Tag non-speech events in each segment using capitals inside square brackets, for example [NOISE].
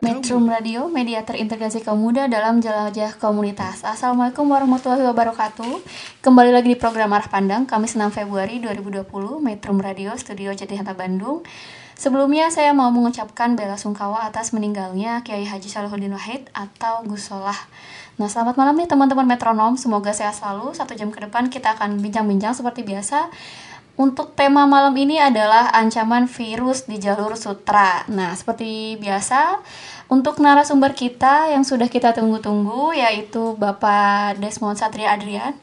Metro Radio, media terintegrasi kaum muda dalam jelajah komunitas. Assalamualaikum warahmatullahi wabarakatuh. Kembali lagi di program Arah Pandang, Kamis 6 Februari 2020, Metro Radio, Studio Jatinata Bandung. Sebelumnya saya mau mengucapkan bela sungkawa atas meninggalnya Kiai Haji Salahuddin Wahid atau Gus Solah. Nah, selamat malam nih teman-teman metronom. Semoga sehat selalu. Satu jam ke depan kita akan bincang-bincang seperti biasa. Untuk tema malam ini adalah ancaman virus di jalur sutra. Nah, seperti biasa, untuk narasumber kita yang sudah kita tunggu-tunggu yaitu Bapak Desmond Satria Adrian,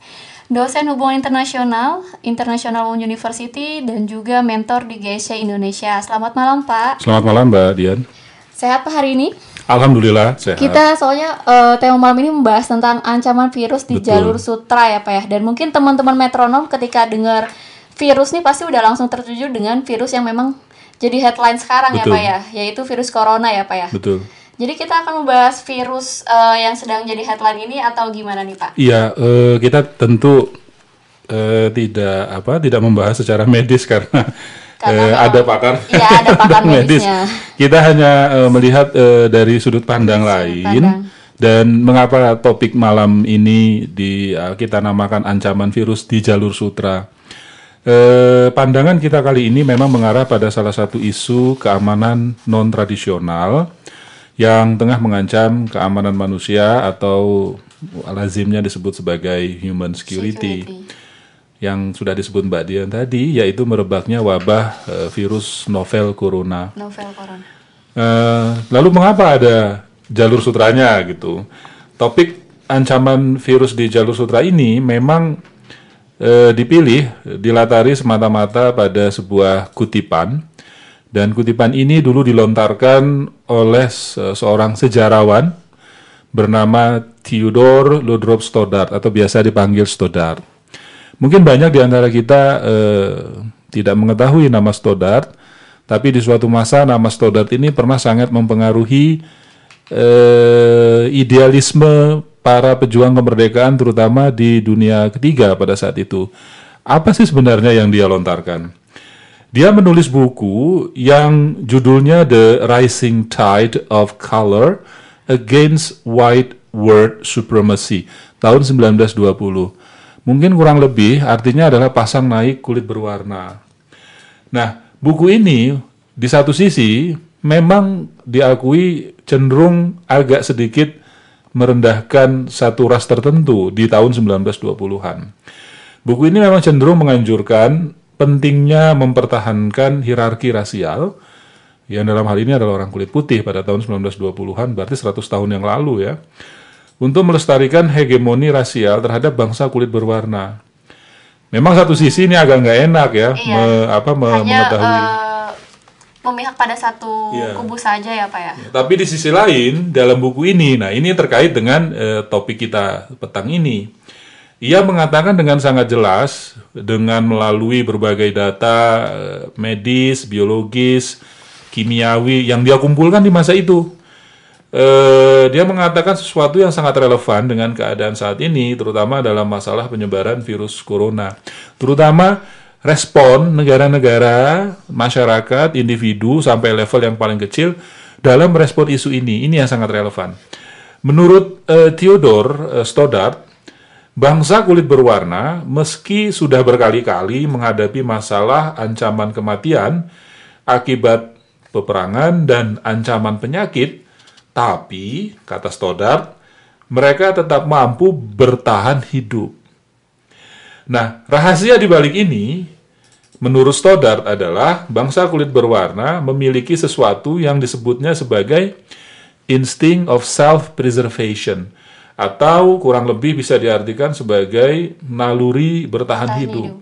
dosen hubungan internasional, International University dan juga mentor di GSC Indonesia. Selamat malam, Pak. Selamat malam Mbak Dian. Sehat Pak hari ini? Alhamdulillah sehat. Kita soalnya eh, tema malam ini membahas tentang ancaman virus di Betul. jalur sutra ya Pak ya. Dan mungkin teman-teman metronom ketika dengar virus nih pasti udah langsung tertuju dengan virus yang memang jadi headline sekarang Betul. ya Pak ya, yaitu virus corona ya Pak ya. Betul. Jadi kita akan membahas virus eh, yang sedang jadi headline ini atau gimana nih Pak? Iya, eh, kita tentu eh, tidak apa tidak membahas secara medis karena, Karena memang- ada pakar Iya, ada pakar [LAUGHS] medisnya. Kita hanya eh, melihat eh, dari sudut pandang Sudut lain. pandang. Dan mengapa topik malam ini di kita namakan ancaman virus di jalur sutra? Eh, pandangan kita kali ini memang mengarah pada salah satu isu keamanan non tradisional yang tengah mengancam keamanan manusia atau lazimnya disebut sebagai human security, yang sudah disebut Mbak Dian tadi yaitu merebaknya wabah eh, virus novel corona. Novel corona. Eh, lalu mengapa ada jalur sutranya gitu? Topik ancaman virus di jalur sutra ini memang eh, dipilih dilatari semata-mata pada sebuah kutipan dan kutipan ini dulu dilontarkan oleh se- seorang sejarawan bernama Theodor Ludrop Stoddard atau biasa dipanggil Stoddard. Mungkin banyak di antara kita eh, tidak mengetahui nama Stoddard, tapi di suatu masa nama Stoddard ini pernah sangat mempengaruhi eh, idealisme para pejuang kemerdekaan terutama di dunia ketiga pada saat itu. Apa sih sebenarnya yang dia lontarkan? Dia menulis buku yang judulnya The Rising Tide of Color Against White World Supremacy tahun 1920. Mungkin kurang lebih artinya adalah pasang naik kulit berwarna. Nah, buku ini di satu sisi memang diakui cenderung agak sedikit merendahkan satu ras tertentu di tahun 1920-an. Buku ini memang cenderung menganjurkan pentingnya mempertahankan hierarki rasial yang dalam hal ini adalah orang kulit putih pada tahun 1920-an, berarti 100 tahun yang lalu ya, untuk melestarikan hegemoni rasial terhadap bangsa kulit berwarna. Memang satu sisi ini agak nggak enak ya, Iya. me- apa, me- Hanya mengetahui. eh, memihak pada satu Iya. kubu saja ya Pak ya. Tapi di sisi lain dalam buku ini, nah ini terkait dengan eh, topik kita petang ini. Ia mengatakan dengan sangat jelas dengan melalui berbagai data eh, medis, biologis, kimiawi yang dia kumpulkan di masa itu. Eh, dia mengatakan sesuatu yang sangat relevan dengan keadaan saat ini, terutama dalam masalah penyebaran virus corona. Terutama respon negara-negara, masyarakat, individu sampai level yang paling kecil dalam respon isu ini. Ini yang sangat relevan. Menurut eh, Theodore eh, Stoddard, bangsa kulit berwarna meski sudah berkali-kali menghadapi masalah ancaman kematian akibat peperangan dan ancaman penyakit, tapi kata Stoddard, mereka tetap mampu bertahan hidup. Nah, rahasia di balik ini menurut Stoddard adalah bangsa kulit berwarna memiliki sesuatu yang disebutnya sebagai instinct of self-preservation atau kurang lebih bisa diartikan sebagai naluri bertahan Bertahan hidup. hidup.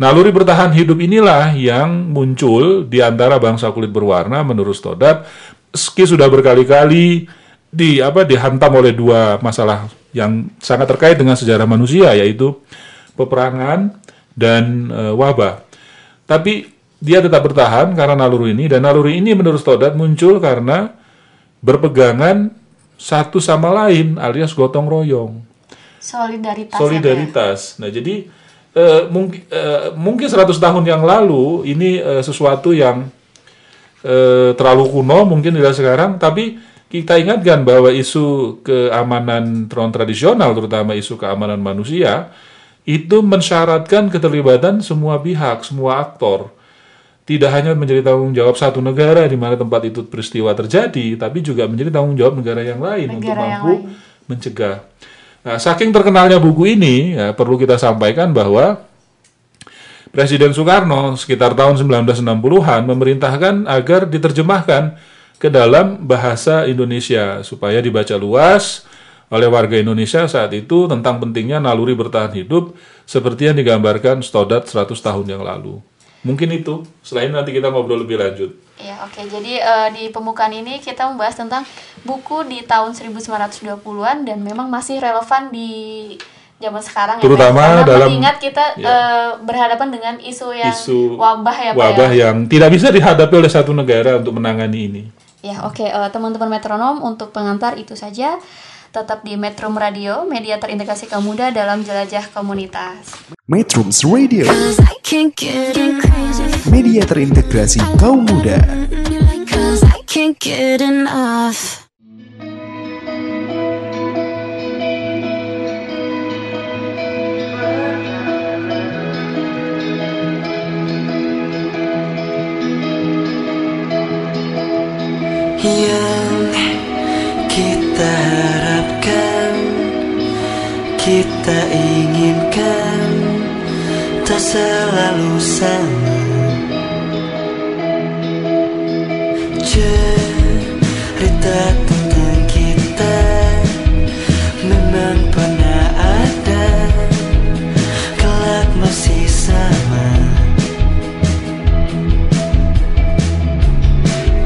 Naluri bertahan hidup inilah yang muncul di antara bangsa kulit berwarna menurut Stoddard meski sudah berkali-kali di apa dihantam oleh dua masalah yang sangat terkait dengan sejarah manusia yaitu peperangan dan eh, wabah. Tapi dia tetap bertahan karena naluri ini dan naluri ini menurut Stoddard muncul karena berpegangan satu sama lain alias gotong royong Solidaritas. ya, ya? solidaritas. Nah, jadi eh, mungkin eh, mungkin 100 tahun yang lalu ini eh, sesuatu yang eh, terlalu kuno mungkin tidak sekarang, tapi kita ingatkan bahwa isu keamanan tron tradisional, terutama isu keamanan manusia, itu mensyaratkan keterlibatan semua pihak, semua aktor. Tidak hanya menjadi tanggung jawab satu negara di mana tempat itu peristiwa terjadi, tapi juga menjadi tanggung jawab negara yang lain untuk Negara yang mampu lain. mencegah. Nah, saking terkenalnya buku ini, ya, perlu kita sampaikan bahwa Presiden Soekarno sekitar tahun 1960-an memerintahkan agar diterjemahkan ke dalam bahasa Indonesia supaya dibaca luas oleh warga Indonesia saat itu tentang pentingnya naluri bertahan hidup seperti yang digambarkan Stoddard 100 tahun yang lalu. Mungkin itu, selain nanti kita ngobrol lebih lanjut. Ya, oke. Jadi eh, di pembukaan ini kita membahas tentang buku di tahun 1920-an dan memang masih relevan di zaman sekarang ya, Pak, Terutama dalam- mengingat kita ya. eh, berhadapan dengan isu yang Isu wabah ya, Pak Wabah ya. yang tidak bisa dihadapi oleh satu negara untuk menangani ini. Ya, oke eh, teman-teman metronom untuk pengantar itu saja. Tetap di Metro Radio, media terintegrasi kaum muda dalam jelajah komunitas. Metrums Radio, media terintegrasi kaum muda. Yang kita kita inginkan, tak selalu sama. Cerita tentang kita memang pernah ada, kelak masih sama.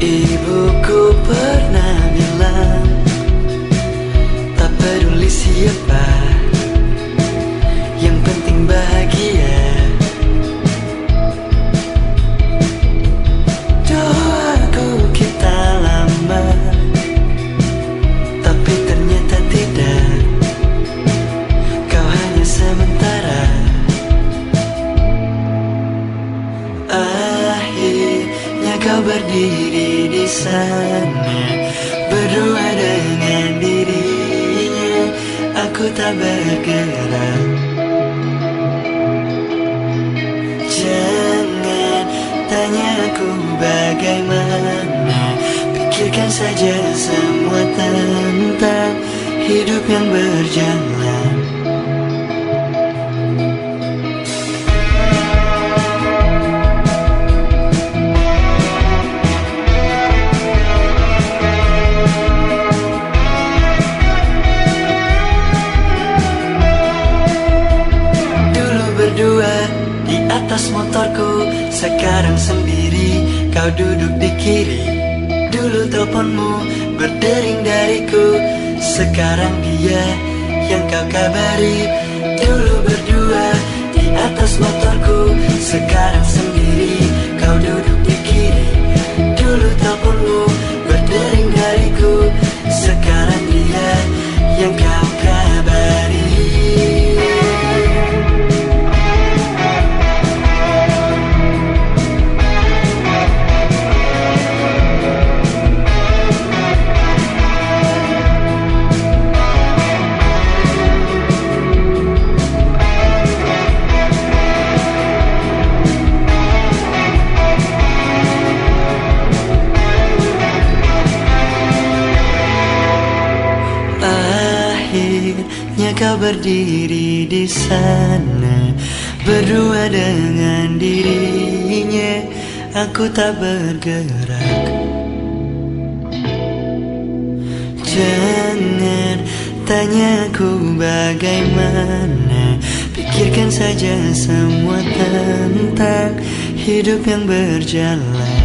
Ibuku pernah bilang Tak peduli siapa Aku tak bergerak. Jangan tanya aku bagaimana. Pikirkan saja semua tentang Hidup yang berjalan.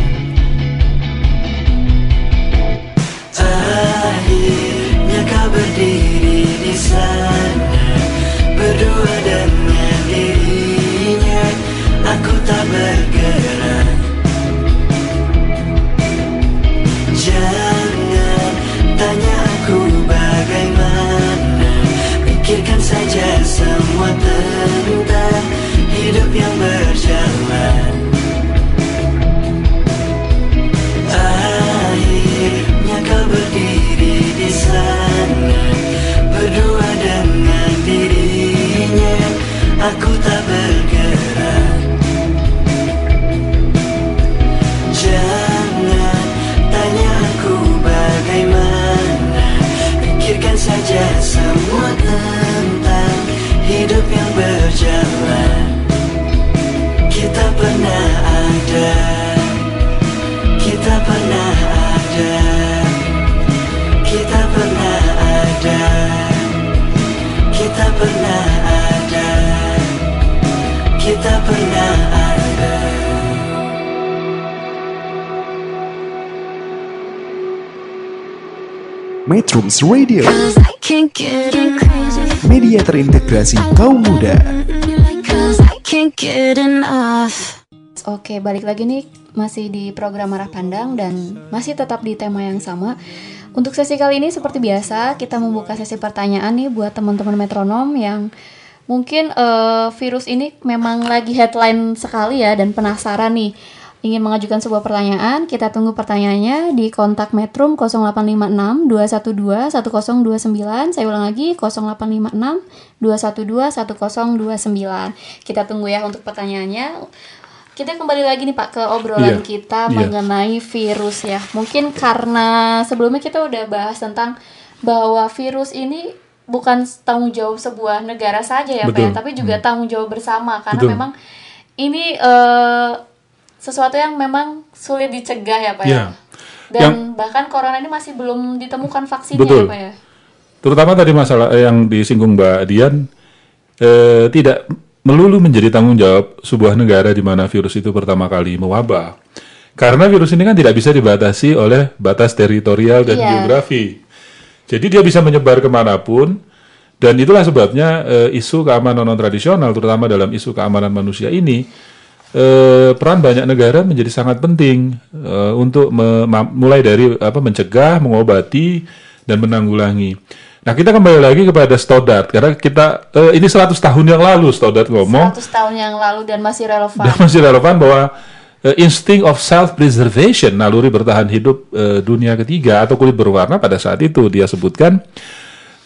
Akhirnya kau berdiri di di sana. Berdua dengan dirinya. Aku tak bergerak yang berjalan. Akhirnya kau berdiri di sana Berdua dengan dirinya. Aku tak Metrums Radio, Cause I can't get enough. media terintegrasi kaum muda. Oke, balik lagi nih masih di program Arah Pandang dan masih tetap di tema yang sama. Untuk sesi kali ini seperti biasa kita membuka sesi pertanyaan nih buat teman-teman metronom yang mungkin eh, virus ini memang lagi headline sekali ya dan penasaran nih ingin mengajukan sebuah pertanyaan, kita tunggu pertanyaannya di kontak Metrum 0856 212 1029. Saya ulang lagi 0856 212 1029. Kita tunggu ya untuk pertanyaannya. Kita kembali lagi nih Pak ke obrolan Iya, kita iya. mengenai virus ya. Mungkin karena sebelumnya kita udah bahas tentang bahwa virus ini bukan tanggung jawab sebuah negara saja ya Pak ya, Betul. tapi juga tanggung jawab bersama karena Betul. memang ini eh, sesuatu yang memang sulit dicegah ya Pak ya. Iya. Dan bahkan corona ini masih belum ditemukan vaksinnya Betul. ya Pak ya. Terutama tadi masalah eh, yang disinggung Mbak Dian eh, tidak melulu menjadi tanggung jawab sebuah negara di mana virus itu pertama kali mewabah. Karena virus ini kan tidak bisa dibatasi oleh batas teritorial dan Iya. geografi. Jadi dia bisa menyebar ke mana pun dan itulah sebabnya eh, isu keamanan non tradisional terutama dalam isu keamanan manusia ini eh, peran banyak negara menjadi sangat penting eh, untuk mulai dari apa mencegah, mengobati dan menanggulangi. Nah, kita kembali lagi kepada Stoddart karena kita eh, ini 100 tahun yang lalu Stoddart ngomong 100 tahun yang lalu dan masih relevan. dan masih relevan bahwa eh, insting of self preservation naluri bertahan hidup eh, dunia ketiga atau kulit berwarna pada saat itu dia sebutkan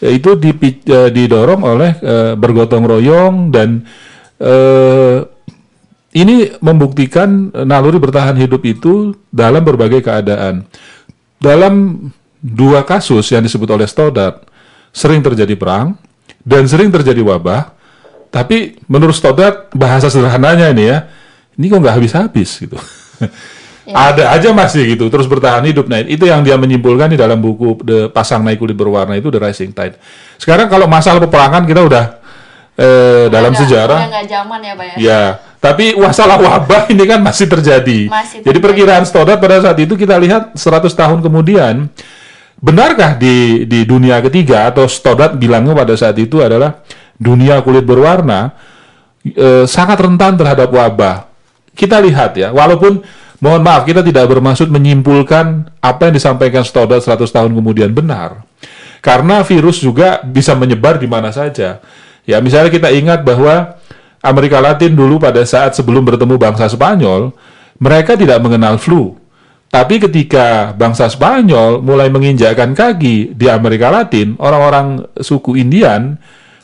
eh, itu dipi- didorong oleh eh, bergotong royong dan eh, ini membuktikan eh, naluri bertahan hidup itu dalam berbagai keadaan. Dalam dua kasus yang disebut oleh Stoddart, sering terjadi perang dan sering terjadi wabah. Tapi menurut Stoddart bahasa sederhananya ini ya, ini kok nggak habis-habis gitu. [LAUGHS] Ada aja masih gitu, terus bertahan hidup. Nah itu yang dia menyimpulkan di dalam buku The Pasang Naik Kulit Berwarna itu The Rising Tide. Sekarang kalau masalah peperangan kita udah eh, dalam nggak- sejarah udah nggak zaman ya Pak ya. Ya, tapi masalah wabah ini kan masih terjadi. Masih Jadi terjadi. perkiraan Stoddart pada saat itu kita lihat 100 tahun kemudian, benarkah di di dunia ketiga atau Stoddart bilangnya pada saat itu adalah dunia kulit berwarna eh, sangat rentan terhadap wabah. Kita lihat ya, walaupun mohon maaf kita tidak bermaksud menyimpulkan apa yang disampaikan Stoddart 100 tahun kemudian benar. Karena virus juga bisa menyebar di mana saja. Ya, misalnya kita ingat bahwa Amerika Latin dulu pada saat sebelum bertemu bangsa Spanyol, mereka tidak mengenal flu. Tapi ketika bangsa Spanyol mulai menginjakkan kaki di Amerika Latin, orang-orang suku Indian,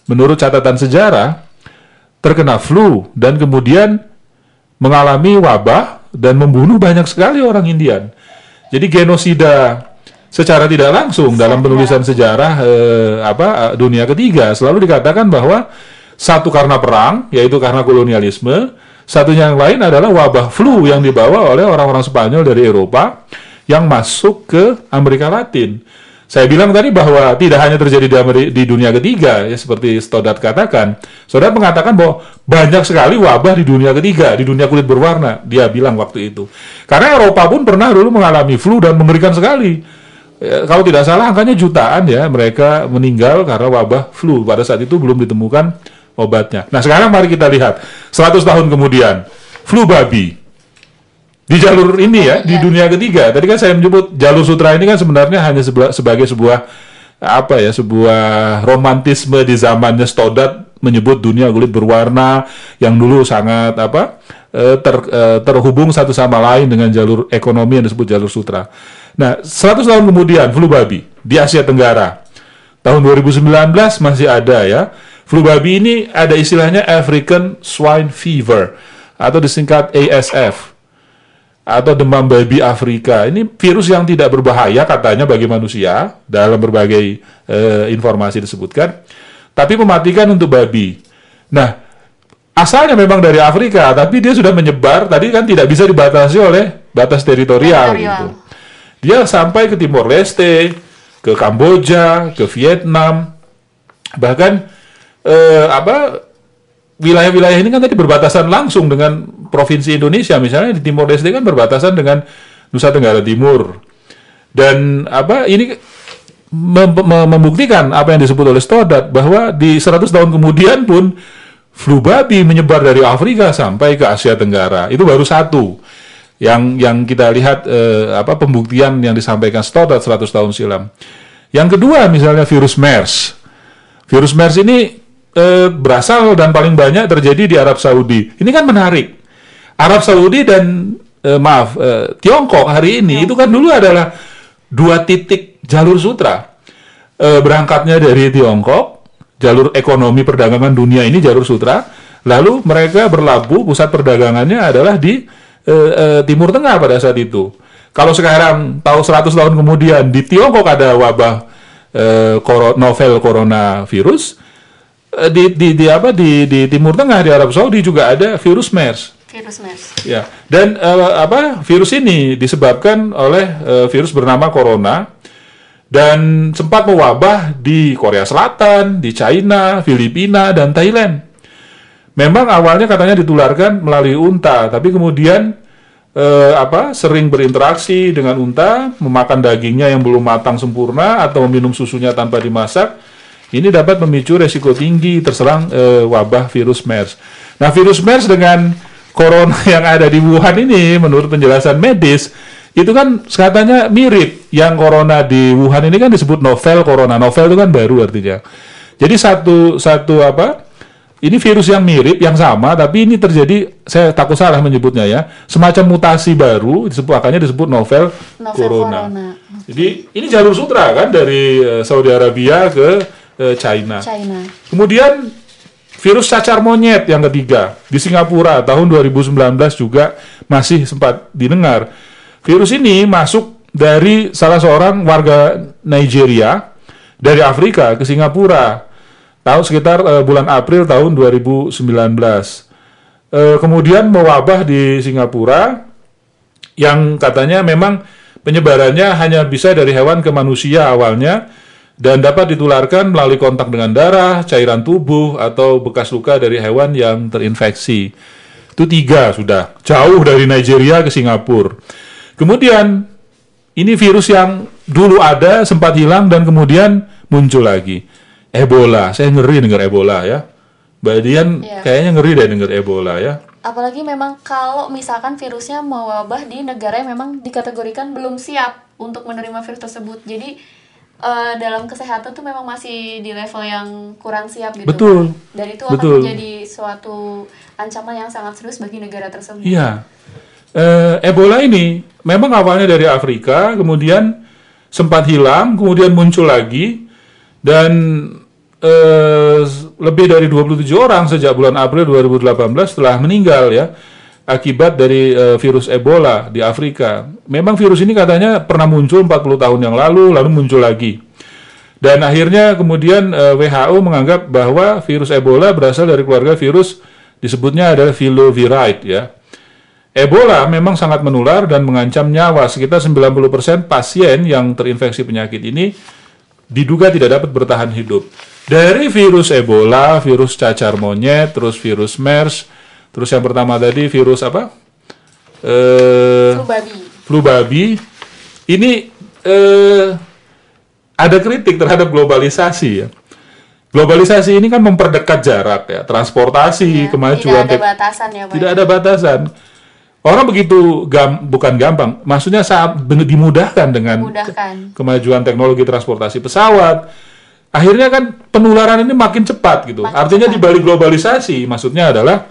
menurut catatan sejarah, terkena flu dan kemudian mengalami wabah dan membunuh banyak sekali orang Indian. Jadi genosida secara tidak langsung dalam penulisan sejarah eh, apa dunia ketiga selalu dikatakan bahwa satu karena perang yaitu karena kolonialisme, satunya yang lain adalah wabah flu yang dibawa oleh orang-orang Spanyol dari Eropa yang masuk ke Amerika Latin. Saya bilang tadi bahwa tidak hanya terjadi di, Ameri- di dunia ketiga, ya seperti Stoddart katakan. Stoddart mengatakan bahwa banyak sekali wabah di dunia ketiga, di dunia kulit berwarna. Dia bilang waktu itu. Karena Eropa pun pernah dulu mengalami flu dan mengerikan sekali. Ya, kalau tidak salah angkanya jutaan ya mereka meninggal karena wabah flu pada saat itu belum ditemukan obatnya. Nah sekarang mari kita lihat 100 tahun kemudian flu babi di jalur ini ya di dunia ketiga. Tadi kan saya menyebut jalur sutra ini kan sebenarnya hanya sebagai sebuah apa ya sebuah romantisme di zamannya Stoddard menyebut dunia kulit berwarna yang dulu sangat apa eh, ter, eh, terhubung satu sama lain dengan jalur ekonomi yang disebut jalur sutra. Nah, 100 tahun kemudian flu babi di Asia Tenggara. Tahun 2019 masih ada ya. Flu babi ini ada istilahnya African Swine Fever atau disingkat ASF atau demam babi Afrika. Ini virus yang tidak berbahaya katanya bagi manusia dalam berbagai eh, informasi disebutkan, tapi mematikan untuk babi. Nah, asalnya memang dari Afrika, tapi dia sudah menyebar. Tadi kan tidak bisa dibatasi oleh batas teritorial Teritorial. gitu. Dia sampai ke Timor Leste, ke Kamboja, ke Vietnam, bahkan eh, apa wilayah-wilayah ini kan tadi berbatasan langsung dengan provinsi Indonesia. Misalnya di Timor Leste kan berbatasan dengan Nusa Tenggara Timur. Dan apa ini mem- mem- membuktikan apa yang disebut oleh Stoddard bahwa di 100 tahun kemudian pun flu babi menyebar dari Afrika sampai ke Asia Tenggara. Itu baru satu yang yang kita lihat eh, apa pembuktian yang disampaikan Stoddard 100 tahun silam. Yang kedua misalnya virus MERS. Virus MERS ini eh, berasal dan paling banyak terjadi di Arab Saudi. Ini kan menarik. Arab Saudi dan eh, maaf eh, Tiongkok hari ini itu kan dulu adalah dua titik jalur sutra. Eh, berangkatnya dari Tiongkok, jalur ekonomi perdagangan dunia ini jalur sutra. Lalu mereka berlabuh pusat perdagangannya adalah di eh, eh, Timur Tengah pada saat itu. Kalau sekarang tahu 100 tahun kemudian di Tiongkok ada wabah eh, novel coronavirus, di, di, di apa di, di Timur Tengah di Arab Saudi juga ada virus MERS. Virus MERS. Ya, dan eh, apa virus ini disebabkan oleh eh, virus bernama corona dan sempat mewabah di Korea Selatan, di China, Filipina dan Thailand. Memang awalnya katanya ditularkan melalui unta, tapi kemudian eh, apa sering berinteraksi dengan unta, memakan dagingnya yang belum matang sempurna atau meminum susunya tanpa dimasak. Ini dapat memicu resiko tinggi terserang eh, wabah virus MERS. Nah, virus MERS dengan corona [LAUGHS] yang ada di Wuhan ini menurut penjelasan medis itu kan katanya mirip yang corona di Wuhan ini kan disebut novel corona. Novel itu kan baru artinya. Jadi satu satu apa? Ini virus yang mirip, yang sama, tapi ini terjadi, saya takut salah menyebutnya ya, semacam mutasi baru, disebut makanya disebut novel, Novel corona. corona. Jadi ini jalur sutra kan dari eh, Saudi Arabia ke eh, China. China. Kemudian virus cacar monyet yang ketiga di Singapura tahun 2019 juga masih sempat didengar. Virus ini masuk dari salah seorang warga Nigeria dari Afrika ke Singapura tahun sekitar eh, bulan April tahun 2019. Eh, kemudian mewabah di Singapura yang katanya memang penyebarannya hanya bisa dari hewan ke manusia awalnya dan dapat ditularkan melalui kontak dengan darah, cairan tubuh, atau bekas luka dari hewan yang terinfeksi. Itu tiga sudah, jauh dari Nigeria ke Singapura. Kemudian, ini virus yang dulu ada, sempat hilang, dan kemudian muncul lagi. Ebola, saya ngeri dengar Ebola ya. Mbak Dian Iya. kayaknya ngeri deh dengar Ebola ya. Apalagi memang kalau misalkan virusnya mewabah di negara yang memang dikategorikan belum siap untuk menerima virus tersebut. Jadi eh, dalam kesehatan tuh memang masih di level yang kurang siap gitu. Betul. kan. Dan itu Betul. akan menjadi suatu ancaman yang sangat serius bagi negara tersebut. Iya. Eh, Ebola ini memang awalnya dari Afrika, kemudian sempat hilang, kemudian muncul lagi, dan eh, lebih dari 27 orang sejak bulan April 2018 telah meninggal ya akibat dari eh, virus Ebola di Afrika. Memang virus ini katanya pernah muncul 40 tahun yang lalu, lalu muncul lagi. Dan akhirnya kemudian eh, WHO menganggap bahwa virus Ebola berasal dari keluarga virus disebutnya adalah filoviride ya. Ebola memang sangat menular dan mengancam nyawa. Sekitar 90% pasien yang terinfeksi penyakit ini diduga tidak dapat bertahan hidup. Dari virus Ebola, virus cacar monyet, terus virus MERS, terus yang pertama tadi virus apa? Eh, Flu babi. flu babi. Ini eh, ada kritik terhadap globalisasi ya. Globalisasi ini kan memperdekat jarak ya, transportasi, Ya, kemajuan, tidak ada batasan ya Pak. tidak ada batasan. Orang begitu gam, bukan gampang, maksudnya saat dimudahkan dengan Memudahkan. kemajuan teknologi transportasi pesawat. Akhirnya kan penularan ini makin cepat gitu. Makin Artinya cepat. di balik globalisasi, maksudnya adalah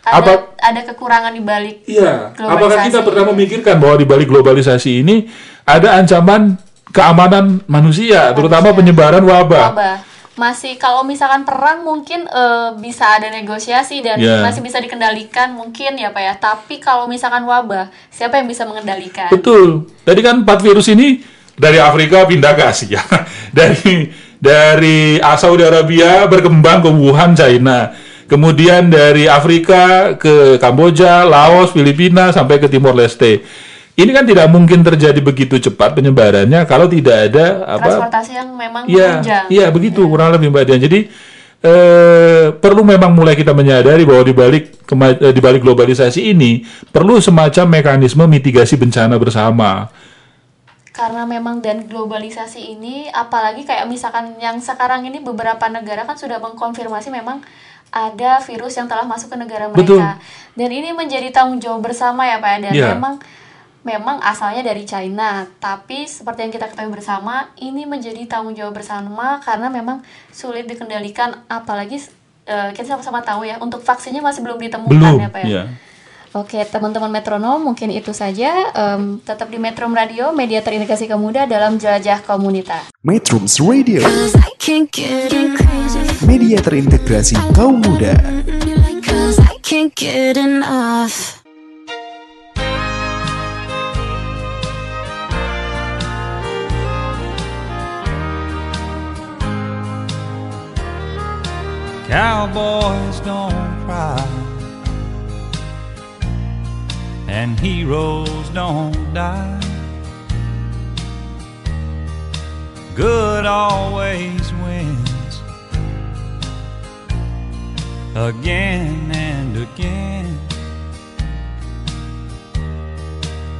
ada apa ada kekurangan di balik Iya, globalisasi. apakah kita pernah memikirkan bahwa di balik globalisasi ini ada ancaman keamanan manusia, terutama penyebaran wabah. wabah masih kalau misalkan perang mungkin eh, bisa ada negosiasi dan Ya. masih bisa dikendalikan mungkin ya pak ya tapi kalau misalkan wabah siapa yang bisa mengendalikan Betul. Tadi kan empat virus ini dari Afrika pindah ke Asia, [LAUGHS] dari dari Saudi Arabia berkembang ke Wuhan, China. Kemudian dari Afrika ke Kamboja, Laos, Filipina sampai ke Timor Leste. Ini kan tidak mungkin terjadi begitu cepat penyebarannya kalau tidak ada apa transportasi yang memang Iya, menunjang iya begitu kurang lebih Mbak Dian. Jadi eh, perlu memang mulai kita menyadari bahwa di balik eh, di balik globalisasi ini perlu semacam mekanisme mitigasi bencana bersama. karena memang dan globalisasi ini apalagi kayak misalkan yang sekarang ini beberapa negara kan sudah mengkonfirmasi memang ada virus yang telah masuk ke negara mereka Betul. dan ini menjadi tanggung jawab bersama ya pak ya. dan Iya. memang memang asalnya dari China tapi seperti yang kita ketahui bersama ini menjadi tanggung jawab bersama karena memang sulit dikendalikan apalagi eh, kita sama-sama tahu ya untuk vaksinnya masih belum ditemukan Belum, ya pak ya. ya. Oke, teman-teman metronom, mungkin itu saja. Em, tetap di Metro Radio, media terintegrasi kaum muda dalam jelajah komunitas. Metrums Radio, Media terintegrasi kaum muda. Cowboys don't cry, and heroes don't die. Good always again and again.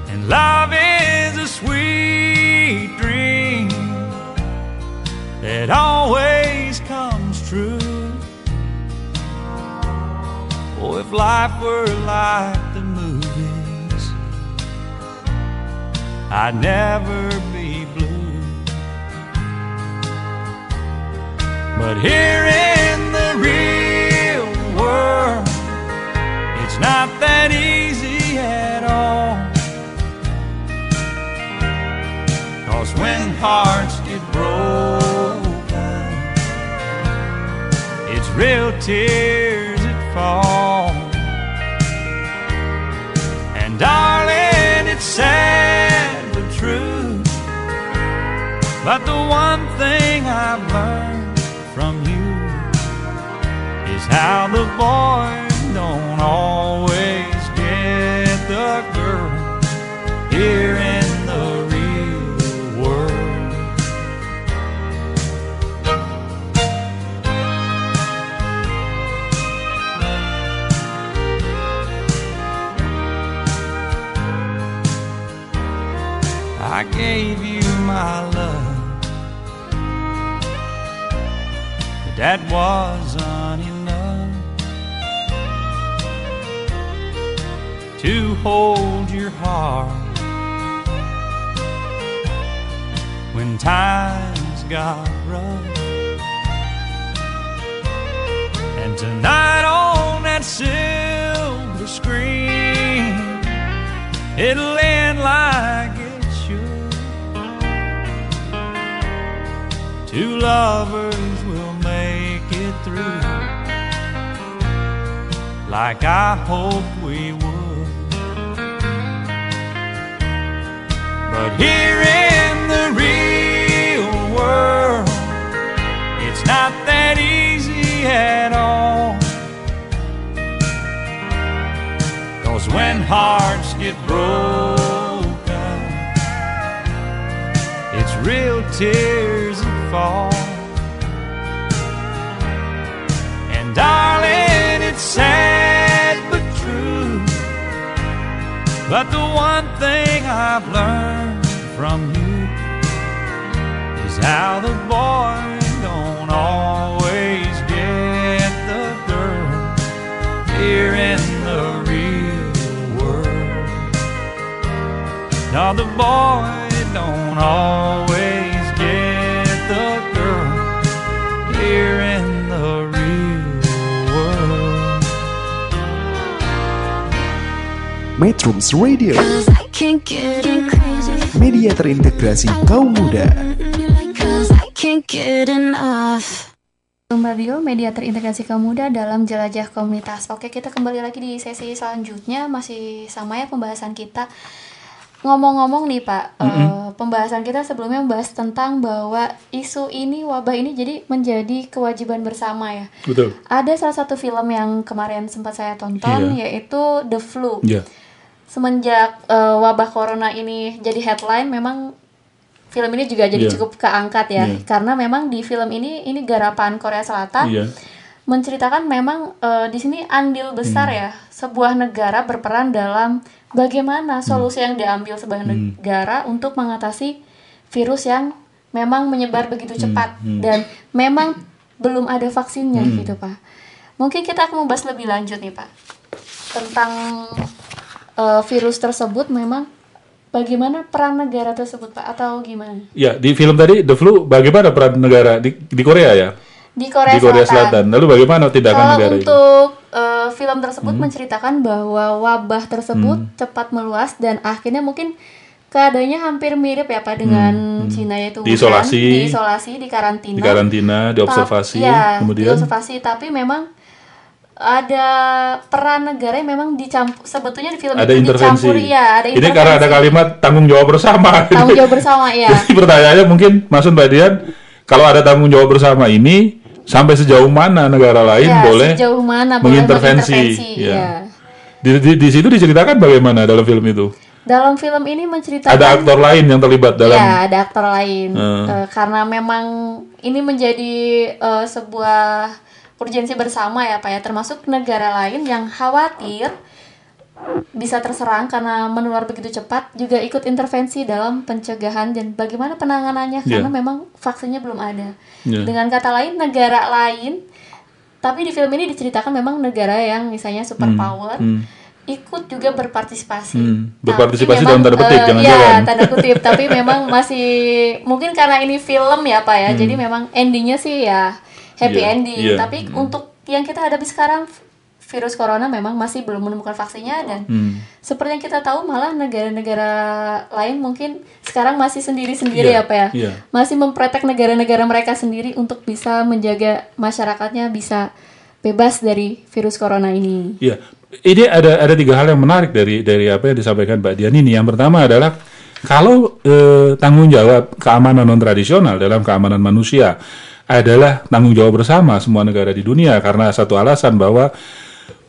And love is a sweet dream that always comes true. Oh, if life were like the movies, I'd never be blue. But here in hearts get broken, it's real tears that fall. And darling, it's sad but true. But the one thing I've learned from you is how the boy don't always get the girl here that wasn't enough to hold your heart when times got rough. And tonight on that silver screen, it'll end like it should. Two lovers like I hoped we would. But here in the real world, it's not that easy at all. Cause when hearts get broken, it's real tears that fall. And darling, it's sad But the one thing I've learned from you is how the boy don't always get the girl here in the real world. Now the boy don't always get the girl here Metrums Radio, media terintegrasi kaum muda. Radio, media terintegrasi kaum muda dalam jelajah komunitas. Oke, kita kembali lagi di sesi selanjutnya, masih sama ya pembahasan kita. Ngomong-ngomong nih Pak, eh, pembahasan kita sebelumnya membahas tentang bahwa isu ini, wabah ini jadi menjadi kewajiban bersama ya. Betul. Ada salah satu film yang kemarin sempat saya tonton, Iya. yaitu The Flu. Ya. Semenjak eh, wabah corona ini jadi headline, memang film ini juga jadi Iya. cukup keangkat ya, Iya. karena memang di film ini ini garapan Korea Selatan Iya. menceritakan memang eh, di sini andil besar Hmm. ya sebuah negara berperan dalam bagaimana Hmm. solusi yang diambil sebuah negara untuk mengatasi virus yang memang menyebar begitu Hmm. cepat dan memang belum ada vaksinnya gitu pak. Mungkin kita akan membahas lebih lanjut nih pak tentang eh, virus tersebut memang bagaimana peran negara tersebut pak atau gimana Ya, di film tadi The Flu bagaimana peran negara di, di Korea ya? di Korea, di Korea Selatan. Lalu bagaimana tindakan Kalau negara itu? untuk eh, film tersebut Hmm. menceritakan bahwa wabah tersebut cepat meluas dan akhirnya mungkin keadaannya hampir mirip ya Pak dengan Cina yaitu Wuhan. Hmm. Diisolasi. diisolasi, di karantina. Di karantina, Ta- diobservasi, ya, kemudian diobservasi tapi memang ada peran negara yang memang dicampur sebetulnya di film ada itu intervensi. dicampur ya ada Ini karena ada intervensi. kalimat tanggung jawab bersama. tanggung jawab bersama ya [LAUGHS] Jadi pertanyaannya mungkin Maksud Mbak Dian, kalau ada tanggung jawab bersama ini sampai sejauh mana negara lain ya, boleh sejauh mana mengintervensi? mengintervensi, Ya. ya. Di, di, di situ diceritakan bagaimana dalam film itu? dalam film ini menceritakan Ada aktor lain yang terlibat dalam Ya, ada aktor lain. Hmm. Eh, karena memang ini menjadi eh, sebuah urgensi bersama ya, Pak ya, termasuk negara lain yang khawatir bisa terserang karena menular begitu cepat juga ikut intervensi dalam pencegahan dan bagaimana penanganannya Ya. karena memang vaksinnya belum ada. Ya. Dengan kata lain negara lain tapi di film ini diceritakan memang negara yang misalnya superpower ikut juga berpartisipasi. Hmm, berpartisipasi memang, dalam tanda petik, eh, jangan-jangan. ya, tanda kutip [LAUGHS] tapi memang masih mungkin karena ini film ya pak ya jadi memang endingnya sih ya happy. Iya, ending iya. tapi untuk yang kita hadapi sekarang virus corona memang masih belum menemukan vaksinnya dan Hmm. seperti yang kita tahu malah negara-negara lain mungkin sekarang masih sendiri-sendiri ya pak ya iya. masih memprotek negara-negara mereka sendiri untuk bisa menjaga masyarakatnya bisa bebas dari virus corona ini Iya, ini ada ada tiga hal yang menarik dari dari apa yang disampaikan Mbak Dian ini. Yang pertama adalah kalau eh, tanggung jawab keamanan non tradisional dalam keamanan manusia adalah tanggung jawab bersama semua negara di dunia karena satu alasan bahwa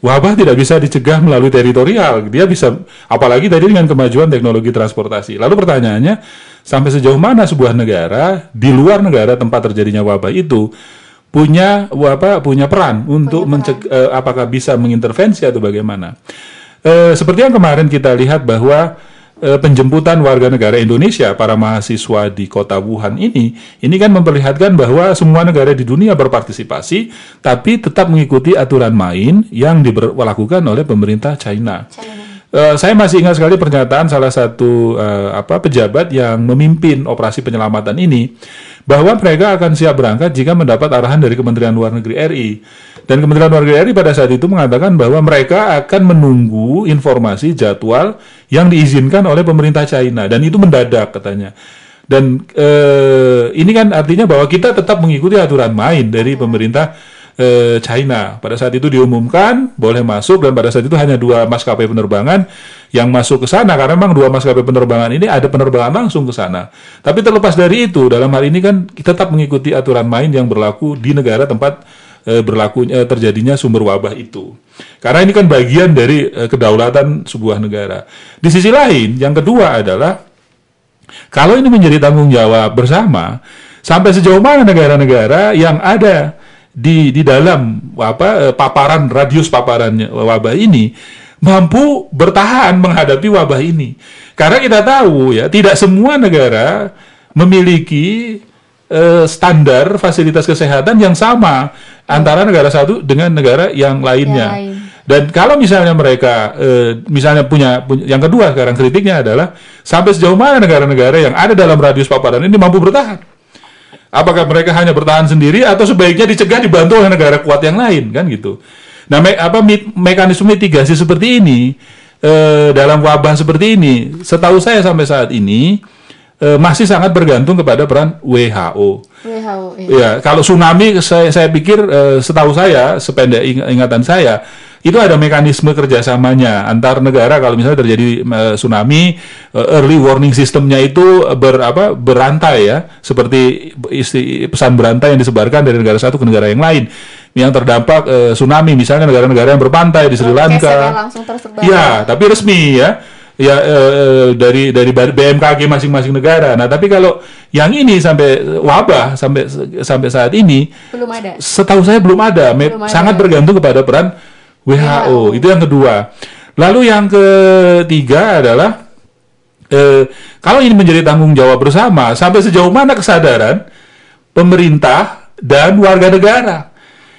wabah tidak bisa dicegah melalui teritorial. Dia bisa apalagi tadi dengan kemajuan teknologi transportasi. Lalu pertanyaannya sampai sejauh mana sebuah negara di luar negara tempat terjadinya wabah itu punya apa punya peran untuk menceg- eh, apakah bisa mengintervensi atau bagaimana. Eh, seperti yang kemarin kita lihat bahwa penjemputan warga negara Indonesia para mahasiswa di kota Wuhan ini ini kan memperlihatkan bahwa semua negara di dunia berpartisipasi tapi tetap mengikuti aturan main yang diberlakukan oleh pemerintah China. Eh, saya masih ingat sekali pernyataan salah satu eh, apa pejabat yang memimpin operasi penyelamatan ini bahwa mereka akan siap berangkat jika mendapat arahan dari Kementerian Luar Negeri RI. Dan Kementerian Luar Negeri RI pada saat itu mengatakan bahwa mereka akan menunggu informasi jadwal yang diizinkan oleh pemerintah China dan itu mendadak katanya. Dan eh, ini kan artinya bahwa kita tetap mengikuti aturan main dari pemerintah eh, China. Pada saat itu diumumkan boleh masuk dan pada saat itu hanya dua maskapai penerbangan yang masuk ke sana karena memang dua maskapai penerbangan ini ada penerbangan langsung ke sana. Tapi terlepas dari itu dalam hal ini kan kita tetap mengikuti aturan main yang berlaku di negara tempat eh, berlaku eh, terjadinya sumber wabah itu. Karena ini kan bagian dari eh, kedaulatan sebuah negara. Di sisi lain yang kedua adalah kalau ini menjadi tanggung jawab bersama, sampai sejauh mana negara-negara yang ada di di dalam apa paparan radius paparan wabah ini mampu bertahan menghadapi wabah ini. Karena kita tahu ya, tidak semua negara memiliki eh, standar fasilitas kesehatan yang sama antara negara satu dengan negara yang lainnya. Yang lain. Dan kalau misalnya mereka, eh, misalnya punya, punya, yang kedua sekarang kritiknya adalah sampai sejauh mana negara-negara yang ada dalam radius paparan ini mampu bertahan. Apakah mereka hanya bertahan sendiri atau sebaiknya dicegah dibantu oleh negara kuat yang lain kan gitu. Nah, me- apa mi- mekanisme mitigasi seperti ini eh, dalam wabah seperti ini, setahu saya sampai saat ini eh, masih sangat bergantung kepada peran WHO. WHO ya. Ya, kalau tsunami saya saya pikir eh, setahu saya sependek ing- ingatan saya itu ada mekanisme kerjasamanya antar negara kalau misalnya terjadi eh, tsunami eh, early warning sistemnya itu ber apa berantai ya seperti isti, pesan berantai yang disebarkan dari negara satu ke negara yang lain yang terdampak eh, tsunami misalnya negara-negara yang berpantai di Sri Broadcast Lanka ya, langsung tersebar. Ya, tapi resmi ya. Ya eh, eh, dari dari BMKG masing-masing negara. Nah, tapi kalau yang ini sampai wabah sampai sampai saat ini Belum ada. setahu saya belum ada, Belum ada. sangat bergantung kepada peran WHO. WHO. Itu yang kedua. Lalu yang ketiga adalah eh, kalau ini menjadi tanggung jawab bersama, sampai sejauh mana kesadaran pemerintah dan warga negara?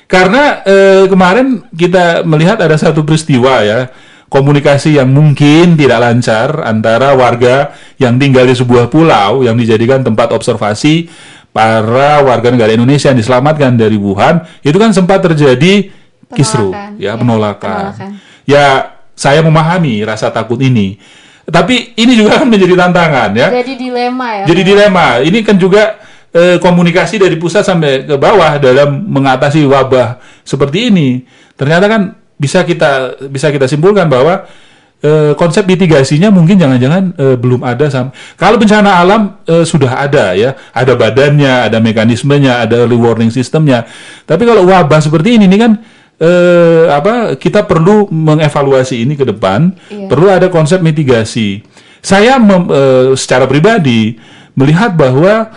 Karena eh, kemarin kita melihat ada satu peristiwa ya, komunikasi yang mungkin tidak lancar antara warga yang tinggal di sebuah pulau yang dijadikan tempat observasi para warga negara Indonesia yang diselamatkan dari Wuhan, itu kan sempat terjadi kisru, Penolakan, ya, ya, penolakan. penolakan. Ya, saya memahami rasa takut ini. Tapi ini juga kan menjadi tantangan ya. Jadi dilema ya. Jadi dilema. Ini kan juga eh, komunikasi dari pusat sampai ke bawah dalam mengatasi wabah seperti ini. Ternyata kan bisa kita bisa kita simpulkan bahwa eh, konsep mitigasinya mungkin jangan-jangan eh, belum ada sam. Kalau bencana alam eh, sudah ada ya, ada badannya, ada mekanismenya, ada early warning sistemnya. Tapi kalau wabah seperti ini, ini kan eh, apa kita perlu mengevaluasi ini ke depan, Iya. perlu ada konsep mitigasi. Saya mem- eh, secara pribadi melihat bahwa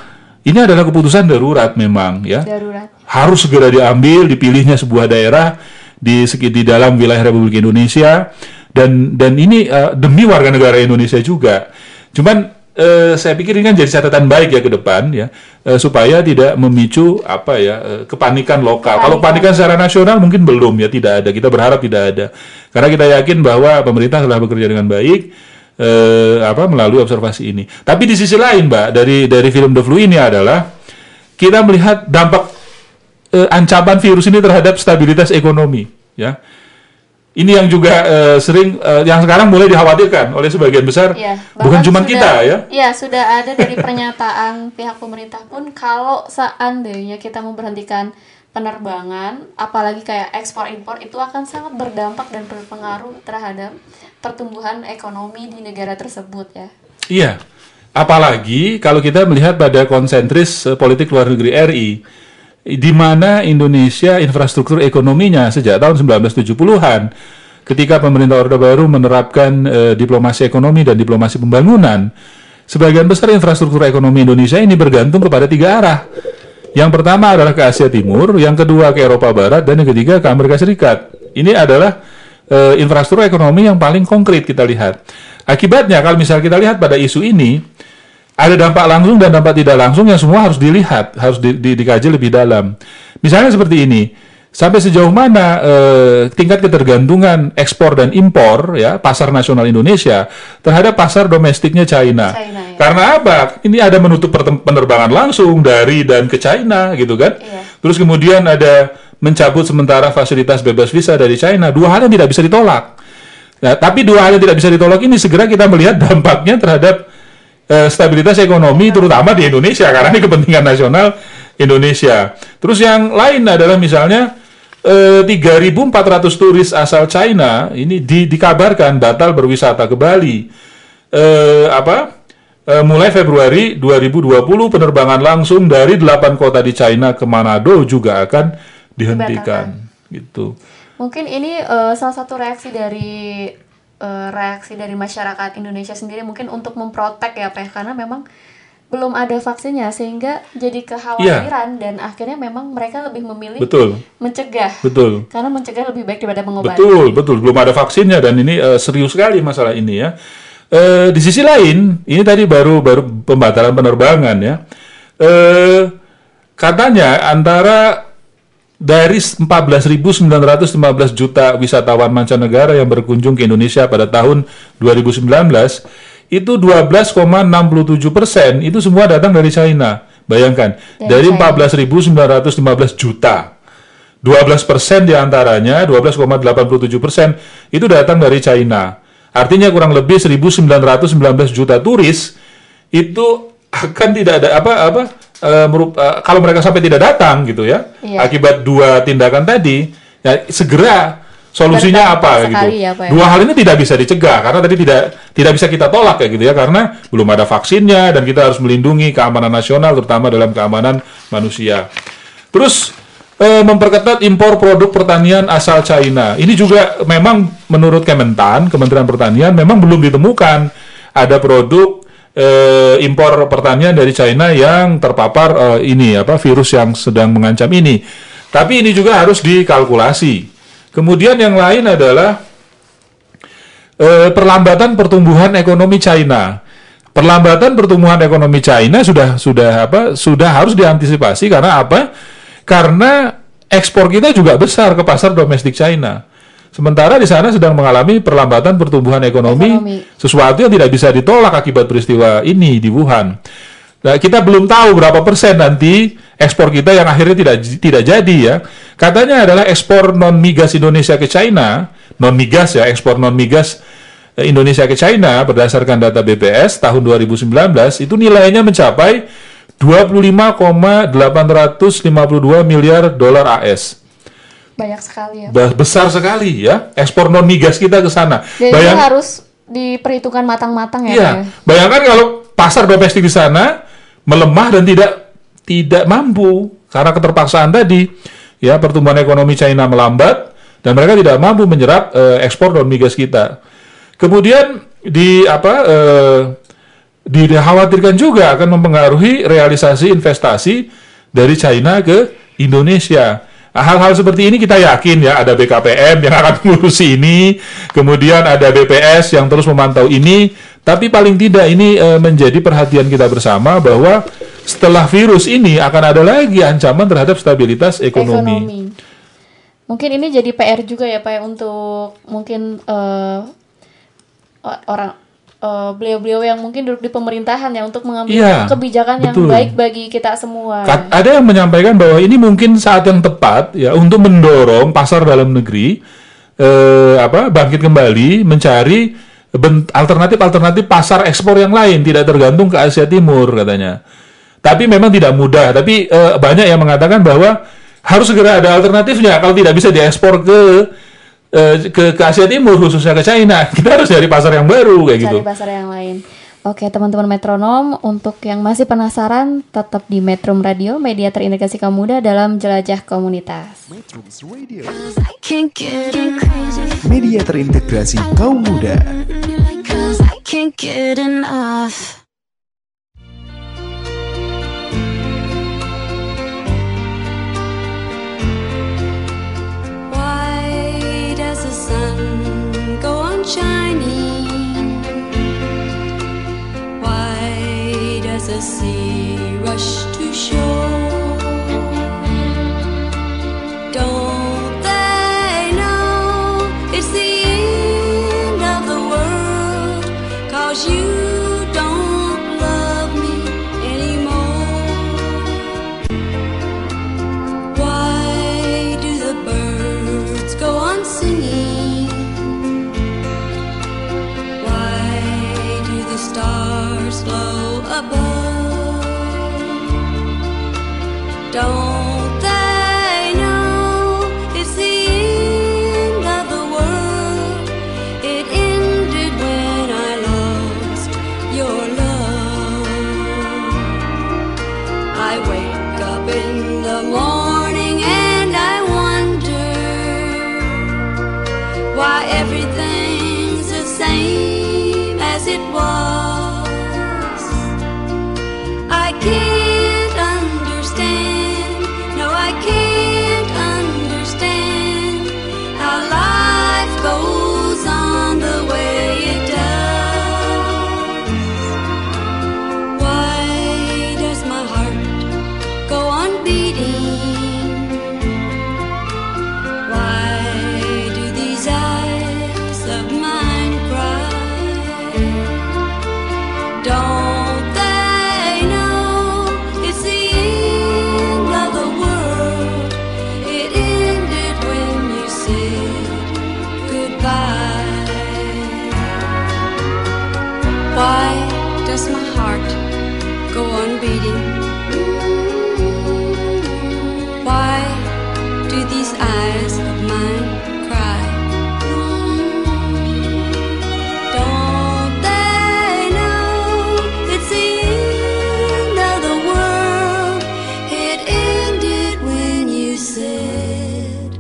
ini adalah keputusan darurat memang ya Darurat. harus segera diambil dipilihnya sebuah daerah di di dalam wilayah Republik Indonesia dan dan ini eh, demi warga negara Indonesia juga. Cuman eh, saya pikir ini kan jadi catatan baik ya ke depan ya eh, supaya tidak memicu apa ya eh, kepanikan lokal. Kalau Kepanikan. panikan secara nasional mungkin belum ya tidak ada. Kita berharap tidak ada. Karena kita yakin bahwa pemerintah telah bekerja dengan baik eh, apa melalui observasi ini. Tapi di sisi lain, Mbak, dari dari film The Flu ini adalah kita melihat dampak eh, ancaman virus ini terhadap stabilitas ekonomi, ya. Ini yang juga eh, sering eh, yang sekarang mulai dikhawatirkan oleh sebagian besar, Iya, bukan cuma sudah- kita ya. Iya, sudah ada dari pernyataan [LAUGHS] pihak pemerintah pun kalau seandainya kita memberhentikan penerbangan, apalagi kayak ekspor impor itu akan sangat berdampak dan berpengaruh terhadap pertumbuhan ekonomi di negara tersebut ya. Iya. Apalagi kalau kita melihat pada konsentris eh, politik luar negeri RI, di mana Indonesia infrastruktur ekonominya sejak tahun 1970-an, ketika pemerintah Orde Baru menerapkan eh, diplomasi ekonomi dan diplomasi pembangunan, sebagian besar infrastruktur ekonomi Indonesia ini bergantung kepada tiga arah. Yang pertama adalah ke Asia Timur, yang kedua ke Eropa Barat, dan yang ketiga ke Amerika Serikat. Ini adalah eh, infrastruktur ekonomi yang paling konkret kita lihat. Akibatnya kalau misalnya kita lihat pada isu ini, ada dampak langsung dan dampak tidak langsung yang semua harus dilihat, harus di- di- dikaji lebih dalam. Misalnya seperti ini, sampai sejauh mana eh, tingkat ketergantungan ekspor dan impor ya pasar nasional Indonesia terhadap pasar domestiknya China. China, ya. Karena apa? Ini ada menutup penerbangan langsung dari dan ke China gitu kan. Iya. Terus kemudian ada mencabut sementara fasilitas bebas visa dari China. Dua hal yang tidak bisa ditolak. Nah, tapi dua hal yang tidak bisa ditolak ini segera kita melihat dampaknya terhadap eh, stabilitas ekonomi terutama di Indonesia karena ini kepentingan nasional Indonesia. Terus yang lain adalah misalnya eh, 3.400 turis asal China ini di- dikabarkan batal berwisata ke Bali. Eh, apa? Eh, mulai Februari 2020 penerbangan langsung dari 8 kota di China ke Manado juga akan dihentikan gitu. Mungkin ini eh, salah satu reaksi dari eh, reaksi dari masyarakat Indonesia sendiri mungkin untuk memprotek ya Pak karena memang belum ada vaksinnya sehingga jadi kekhawatiran dan akhirnya memang mereka lebih memilih. Betul. mencegah Betul. karena mencegah lebih baik daripada mengobati. Betul, betul. Belum ada vaksinnya dan ini eh, serius sekali masalah ini ya. Eh, di sisi lain, ini tadi baru baru pembatalan penerbangan ya. Eh, katanya antara dari 14.915 juta wisatawan mancanegara yang berkunjung ke Indonesia pada tahun 2019 itu 12,67 persen itu semua datang dari China. Bayangkan Dari dari China. 14.915 juta 12 persen di antaranya 12,87 persen itu datang dari China. Artinya kurang lebih 1.919 juta turis itu akan tidak ada apa merup- eh, kalau mereka sampai tidak datang gitu ya Iya. akibat dua tindakan tadi ya segera solusinya Berdampak apa gitu ya, Pak, ya. dua hal ini tidak bisa dicegah karena tadi tidak tidak bisa kita tolak kayak gitu ya karena belum ada vaksinnya dan kita harus melindungi keamanan nasional terutama dalam keamanan manusia terus eh, memperketat impor produk pertanian asal China ini juga memang menurut Kementan Kementerian Pertanian memang belum ditemukan ada produk eh, impor pertanian dari China yang terpapar eh, ini apa virus yang sedang mengancam ini. Tapi ini juga harus dikalkulasi. Kemudian yang lain adalah eh, perlambatan pertumbuhan ekonomi China. Perlambatan pertumbuhan ekonomi China sudah sudah apa? Sudah harus diantisipasi karena apa? Karena ekspor kita juga besar ke pasar domestik China. Sementara di sana sedang mengalami perlambatan pertumbuhan ekonomi, Ekonomi. sesuatu yang tidak bisa ditolak akibat peristiwa ini di Wuhan. Nah, kita belum tahu berapa persen nanti ekspor kita yang akhirnya tidak tidak jadi ya. Katanya adalah ekspor non migas Indonesia ke China, non migas ya, ekspor non migas eh, Indonesia ke China berdasarkan data BPS tahun 2019 itu nilainya mencapai 25,852 miliar dolar AS. Banyak sekali ya. Besar sekali ya ekspor non migas kita ke sana. Jadi Bayang- harus diperhitungkan matang-matang ya. Iya, ya? bayangkan kalau pasar domestik di sana melemah dan tidak tidak mampu karena keterpaksaan tadi, ya pertumbuhan ekonomi China melambat dan mereka tidak mampu menyerap eh, ekspor non migas kita. Kemudian di apa eh, dikhawatirkan juga akan mempengaruhi realisasi investasi dari China ke Indonesia. Nah, Hal-hal seperti ini kita yakin ya ada BKPM yang akan mengurusi ini, kemudian ada BPS yang terus memantau ini. Tapi paling tidak ini eh, menjadi perhatian kita bersama bahwa setelah virus ini akan ada lagi ancaman terhadap stabilitas ekonomi. ekonomi. Mungkin ini jadi PR juga ya Pak ya, untuk mungkin eh, eh, beliau-beliau yang mungkin duduk di pemerintahan ya untuk mengambil Iya, kebijakan yang betul. baik bagi kita semua. Kat- Ada yang menyampaikan bahwa ini mungkin saat yang tepat ya untuk mendorong pasar dalam negeri eh, apa bangkit kembali mencari alternatif-alternatif pasar ekspor yang lain tidak tergantung ke Asia Timur katanya. Tapi memang tidak mudah. Tapi eh, banyak yang mengatakan bahwa harus segera ada alternatifnya. Kalau tidak bisa diekspor ke ke, ke Asia Timur khususnya ke China, [LAUGHS] kita harus cari pasar yang baru kayak gitu. cari pasar yang lain. Oke, teman-teman metronom, untuk yang masih penasaran, tetap di Metrum Radio, media terintegrasi kaum muda dalam jelajah komunitas. Metrums Radio, I can't get enough. media terintegrasi kaum muda. the sea rushed to shore. Time cry. Don't they know it's the end of the world? It ended when you said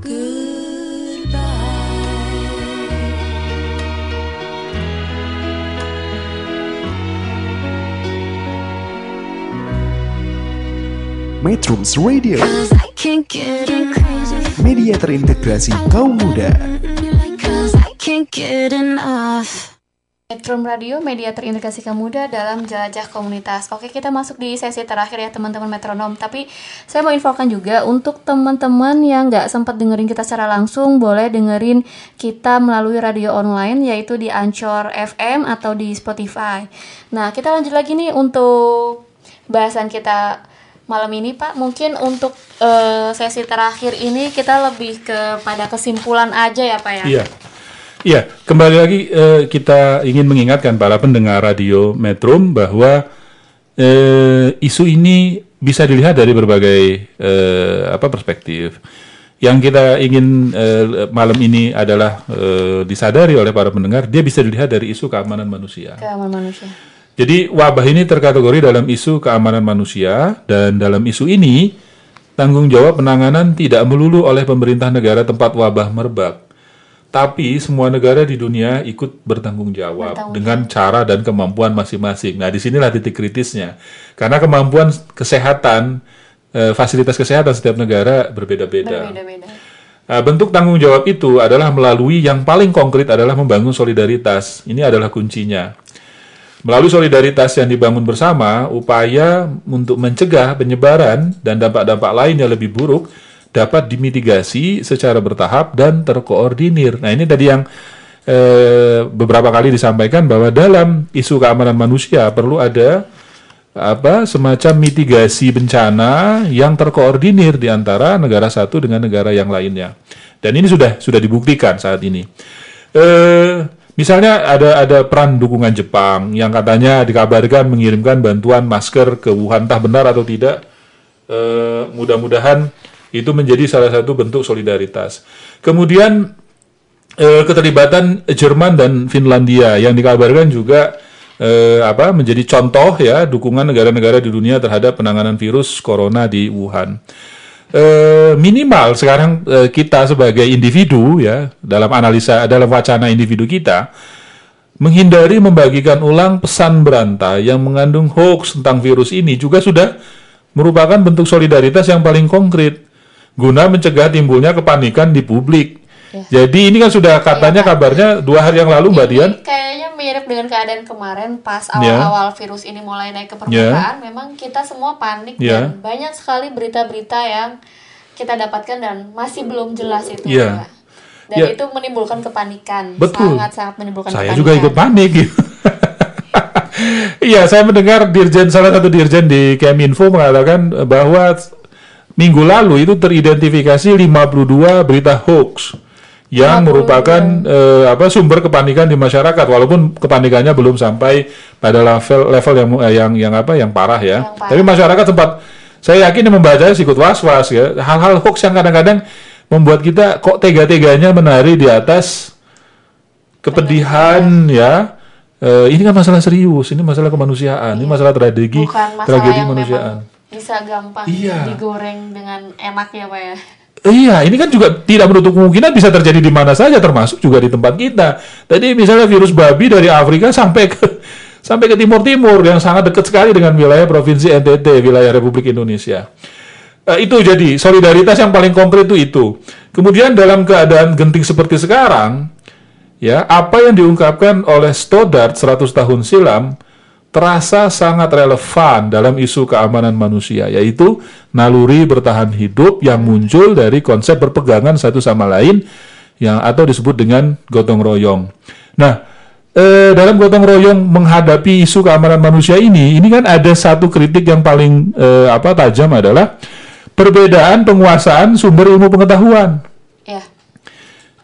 goodbye. Metrums Radio, Cause I can't get enough. media terintegrasi kaum muda. Metrum Radio, media terintegrasi kaum muda dalam jelajah komunitas. Oke, kita masuk di sesi terakhir ya teman-teman metronom. Tapi saya mau infokan juga untuk teman-teman yang nggak sempat dengerin kita secara langsung, boleh dengerin kita melalui radio online yaitu di Anchor FM atau di Spotify. Nah, kita lanjut lagi nih untuk bahasan kita malam ini Pak. Mungkin untuk eh, sesi terakhir ini kita lebih kepada kesimpulan aja ya Pak ya. Iya. Iya, kembali lagi eh, kita ingin mengingatkan para pendengar radio Metrum bahwa eh, isu ini bisa dilihat dari berbagai eh, apa perspektif. Yang kita ingin eh, malam ini adalah eh, disadari oleh para pendengar, dia bisa dilihat dari isu keamanan manusia. Keamanan manusia. Jadi wabah ini terkategori dalam isu keamanan manusia dan dalam isu ini tanggung jawab penanganan tidak melulu oleh pemerintah negara tempat wabah merebak. Tapi semua negara di dunia ikut bertanggung jawab Bertanggung dengan cara dan kemampuan masing-masing. Nah, di sinilah titik kritisnya. Karena kemampuan kesehatan, eh, fasilitas kesehatan setiap negara berbeda-beda. Berbeda-beda. Nah, bentuk tanggung jawab itu adalah melalui yang paling konkret adalah membangun solidaritas. Ini adalah kuncinya. Melalui solidaritas yang dibangun bersama, upaya untuk mencegah penyebaran dan dampak-dampak lain yang lebih buruk dapat dimitigasi secara bertahap dan terkoordinir. Nah, ini tadi yang eh, beberapa kali disampaikan bahwa dalam isu keamanan manusia perlu ada apa semacam mitigasi bencana yang terkoordinir di antara negara satu dengan negara yang lainnya. Dan ini sudah sudah dibuktikan saat ini. Eh, misalnya ada ada peran dukungan Jepang yang katanya dikabarkan mengirimkan bantuan masker ke Wuhan, entah benar atau tidak. Eh, mudah-mudahan itu menjadi salah satu bentuk solidaritas. Kemudian eh, keterlibatan Jerman dan Finlandia yang dikabarkan juga eh, apa menjadi contoh ya dukungan negara-negara di dunia terhadap penanganan virus corona di Wuhan. Eh, minimal sekarang eh, kita sebagai individu ya dalam analisa dalam wacana individu kita menghindari membagikan ulang pesan berantai yang mengandung hoax tentang virus ini juga sudah merupakan bentuk solidaritas yang paling konkret guna mencegah timbulnya kepanikan di publik. Jadi ini kan sudah katanya kabarnya dua hari yang lalu Mbak Dian. Kayaknya mirip dengan keadaan kemarin pas Ya. awal-awal virus ini mulai naik ke permukaan. Memang kita semua panik Ya. dan banyak sekali berita-berita yang kita dapatkan dan masih belum jelas itu. Ya. Pak. Dan Ya. itu menimbulkan kepanikan. Betul. Sangat-sangat menimbulkan Saya kepanikan. juga ikut panik. gitu. [LAUGHS] Iya, saya mendengar dirjen salah satu dirjen di Keminfo mengatakan bahwa minggu lalu itu teridentifikasi 52 berita hoax yang merupakan eh, apa sumber kepanikan di masyarakat walaupun kepanikannya belum sampai pada level level yang eh, yang yang apa yang parah ya. Yang parah. Tapi masyarakat sempat saya yakin yang membacanya ikut was-was ya. Hal-hal hoax yang kadang-kadang membuat kita kok tega-teganya menari di atas kepedihan ya. Eh, ini kan masalah serius, ini masalah kemanusiaan, ini masalah tragedi, Bukan masalah tragedi kemanusiaan. bisa gampang Iya. digoreng dengan enak ya Pak ya. Iya, ini kan juga tidak menutup kemungkinan bisa terjadi di mana saja, termasuk juga di tempat kita. Tadi misalnya virus babi dari Afrika sampai ke [LAUGHS] sampai ke Timur Timur yang sangat dekat sekali dengan wilayah provinsi NTT, wilayah Republik Indonesia. Eh, itu jadi solidaritas yang paling konkret itu itu. Kemudian dalam keadaan genting seperti sekarang, ya apa yang diungkapkan oleh Stoddard 100 tahun silam terasa sangat relevan dalam isu keamanan manusia, yaitu naluri bertahan hidup yang muncul dari konsep berpegangan satu sama lain yang atau disebut dengan gotong royong. Nah, eh, dalam gotong royong menghadapi isu keamanan manusia ini, ini kan ada satu kritik yang paling eh, apa tajam adalah perbedaan penguasaan sumber ilmu pengetahuan. Ya.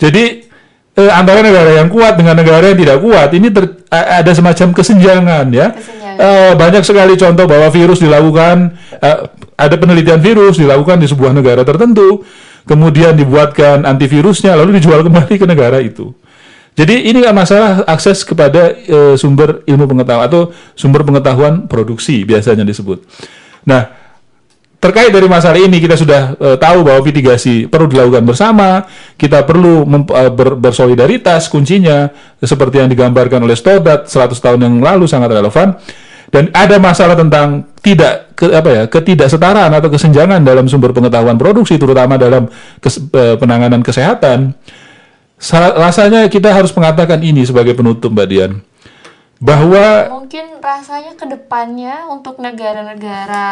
Jadi eh, antara negara yang kuat dengan negara yang tidak kuat ini ter- ada semacam kesenjangan ya. Kesenjangan. Eh, banyak sekali contoh bahwa virus dilakukan eh, ada penelitian virus dilakukan di sebuah negara tertentu. kemudian dibuatkan antivirusnya, lalu dijual kembali ke negara itu. Jadi ini kan masalah akses kepada eh, sumber ilmu pengetahuan atau sumber pengetahuan produksi biasanya disebut. Nah, terkait dari masalah ini kita sudah eh, tahu bahwa mitigasi perlu dilakukan bersama, kita perlu eh, ber- bersolidaritas kuncinya seperti yang digambarkan oleh Stoddard 100 tahun yang lalu sangat relevan. Dan ada masalah tentang tidak ke, apa ya ketidaksetaraan atau kesenjangan dalam sumber pengetahuan produksi terutama dalam kes- eh, penanganan kesehatan. Sa- rasanya kita harus mengatakan ini sebagai penutup Mbak Dian. Bahwa mungkin rasanya ke depannya untuk negara-negara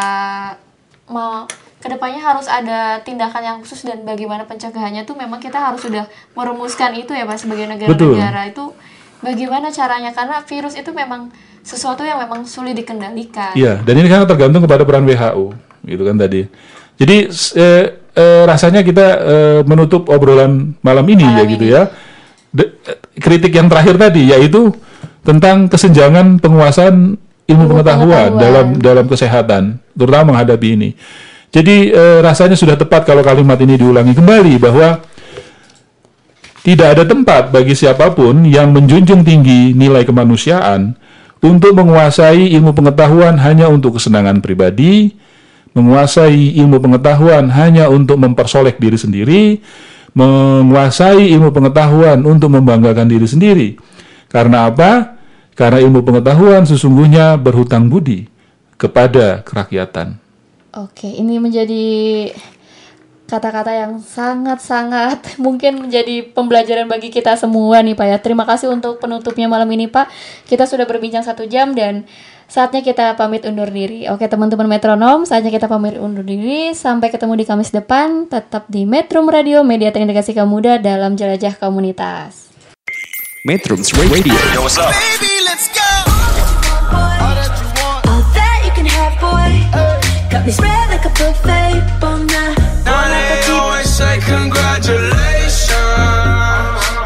mau ke depannya harus ada tindakan yang khusus dan bagaimana pencegahannya tuh memang kita harus sudah merumuskan itu ya pak sebagai negara-negara. Itu bagaimana caranya? Karena virus itu memang sesuatu yang memang sulit dikendalikan. Iya, dan ini kan tergantung kepada peran WHO, gitu kan tadi. Jadi eh, eh, rasanya kita eh, menutup obrolan malam ini ya gitu ya. De- eh, kritik yang terakhir tadi yaitu tentang kesenjangan penguasaan ilmu pengetahuan, pengetahuan. dalam dalam kesehatan, terutama menghadapi ini. Jadi eh, rasanya sudah tepat kalau kalimat ini diulangi kembali bahwa tidak ada tempat bagi siapa pun yang menjunjung tinggi nilai kemanusiaan untuk menguasai ilmu pengetahuan hanya untuk kesenangan pribadi, menguasai ilmu pengetahuan hanya untuk mempersolek diri sendiri, menguasai ilmu pengetahuan untuk membanggakan diri sendiri. Karena apa? Karena ilmu pengetahuan sesungguhnya berhutang budi kepada kerakyatan. Oke, ini menjadi kata-kata yang sangat-sangat [LAUGHS] mungkin menjadi pembelajaran bagi kita semua nih Pak ya. Terima kasih untuk penutupnya malam ini Pak. Kita sudah berbincang satu jam dan saatnya kita pamit undur diri. Oke teman-teman metronom, saatnya kita pamit undur diri. Sampai ketemu di Kamis depan. Tetap di Metro Radio, media terintegrasi kaum muda dalam jelajah komunitas. Metro Radio. Baby, let's go. Can have, boy. Got me spread like a buffet, bon night. Now they always say congratulations.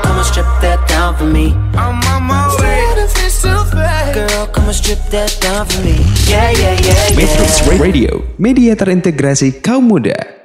Come and strip that down for me. I'm on my way. Face to face. Girl, come and strip that down for me. Yeah, yeah, yeah, Metro. Radio. Media terintegrasi kaum muda.